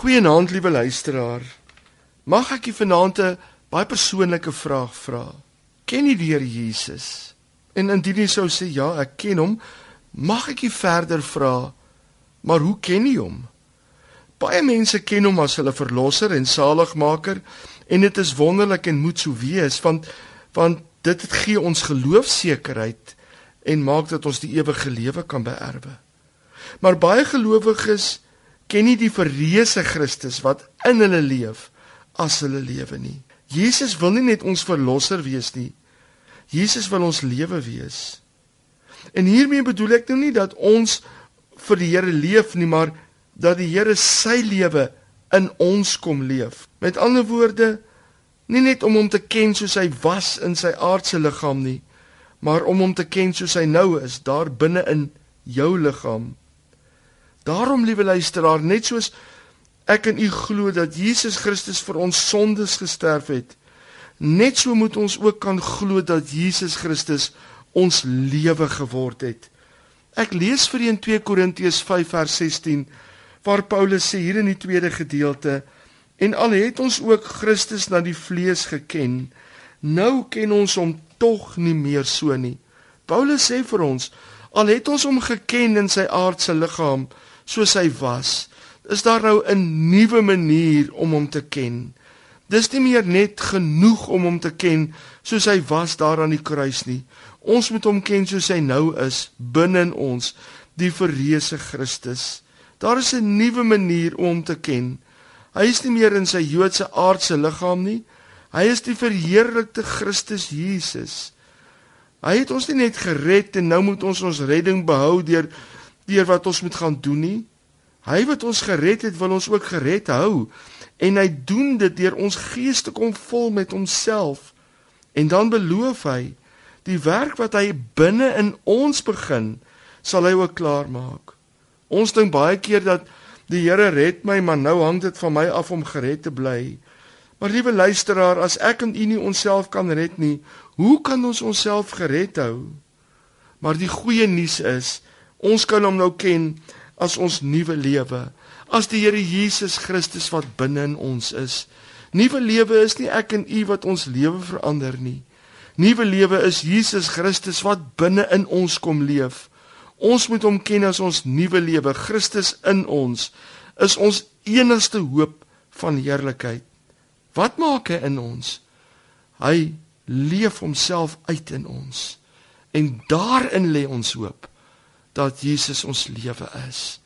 Goeienaand, liewe luisteraar. Mag ek u vanaand 'n baie persoonlike vraag vra? Ken jy die Here Jesus? En indien jy sou sê ja, ek ken hom, mag ek u verder vra, maar hoe ken jy hom? Baie mense ken hom as hulle verlosser en saligmaker en dit is wonderlik en moet so wees want want dit gee ons geloofsekerheid en maak dat ons die ewige lewe kan beerwe. Maar baie gelowiges ken nie die verreëse Christus wat in hulle leef as hulle lewe nie. Jesus wil nie net ons verlosser wees nie. Jesus wil ons lewe wees. En hiermee bedoel ek nou nie dat ons vir die Here leef nie, maar dat die Here sy lewe in ons kom leef. Met ander woorde, nie net om hom te ken soos hy was in sy aardse liggaam nie, maar om hom te ken soos hy nou is daar binne in jou liggaam. Daarom, liewe luisteraar, net soos ek en u glo dat Jesus Christus vir ons sondes gesterf het, net so moet ons ook kan glo dat Jesus Christus ons lewe geword het. Ek lees vir in 2 Korintiërs 5 vers 16 waar Paulus sê hier in die tweede gedeelte en al het ons ook Christus na die vlees geken, nou ken ons hom tog nie meer so nie. Paulus sê vir ons, al het ons hom geken in sy aardse liggaam soos hy was, is daar nou 'n nuwe manier om hom te ken. Dis nie meer net genoeg om hom te ken soos hy was daar aan die kruis nie. Ons moet hom ken soos hy nou is binne in ons, die verreëse Christus. Daar is 'n nuwe manier om hom te ken. Hy is nie meer in sy Joodse aardse liggaam nie. Hy is die verheerlikte Christus Jesus. Hy het ons nie net gered en nou moet ons ons redding behou deur deur wat ons moet gaan doen nie. Hy wat ons gered het, wil ons ook gered hou en hy doen dit deur ons gees te kom vol met homself. En dan beloof hy die werk wat hy binne in ons begin, sal hy ook klaar maak. Ons dink baie keer dat die Here red my, maar nou hang dit van my af om gered te bly. Maar liewe luisteraar, as ek en u nie onsself kan red nie, hoe kan ons onsself gered hou? Maar die goeie nuus is, ons kan hom nou ken as ons nuwe lewe, as die Here Jesus Christus wat binne in ons is. Nuwe lewe is nie ek en u wat ons lewe verander nie. Nuwe lewe is Jesus Christus wat binne in ons kom leef. Ons moet hom ken as ons nuwe lewe. Christus in ons is ons enigste hoop van heerlikheid. Wat maak hy in ons? Hy leef homself uit in ons. En daarin lê ons hoop dat Jesus ons lewe is.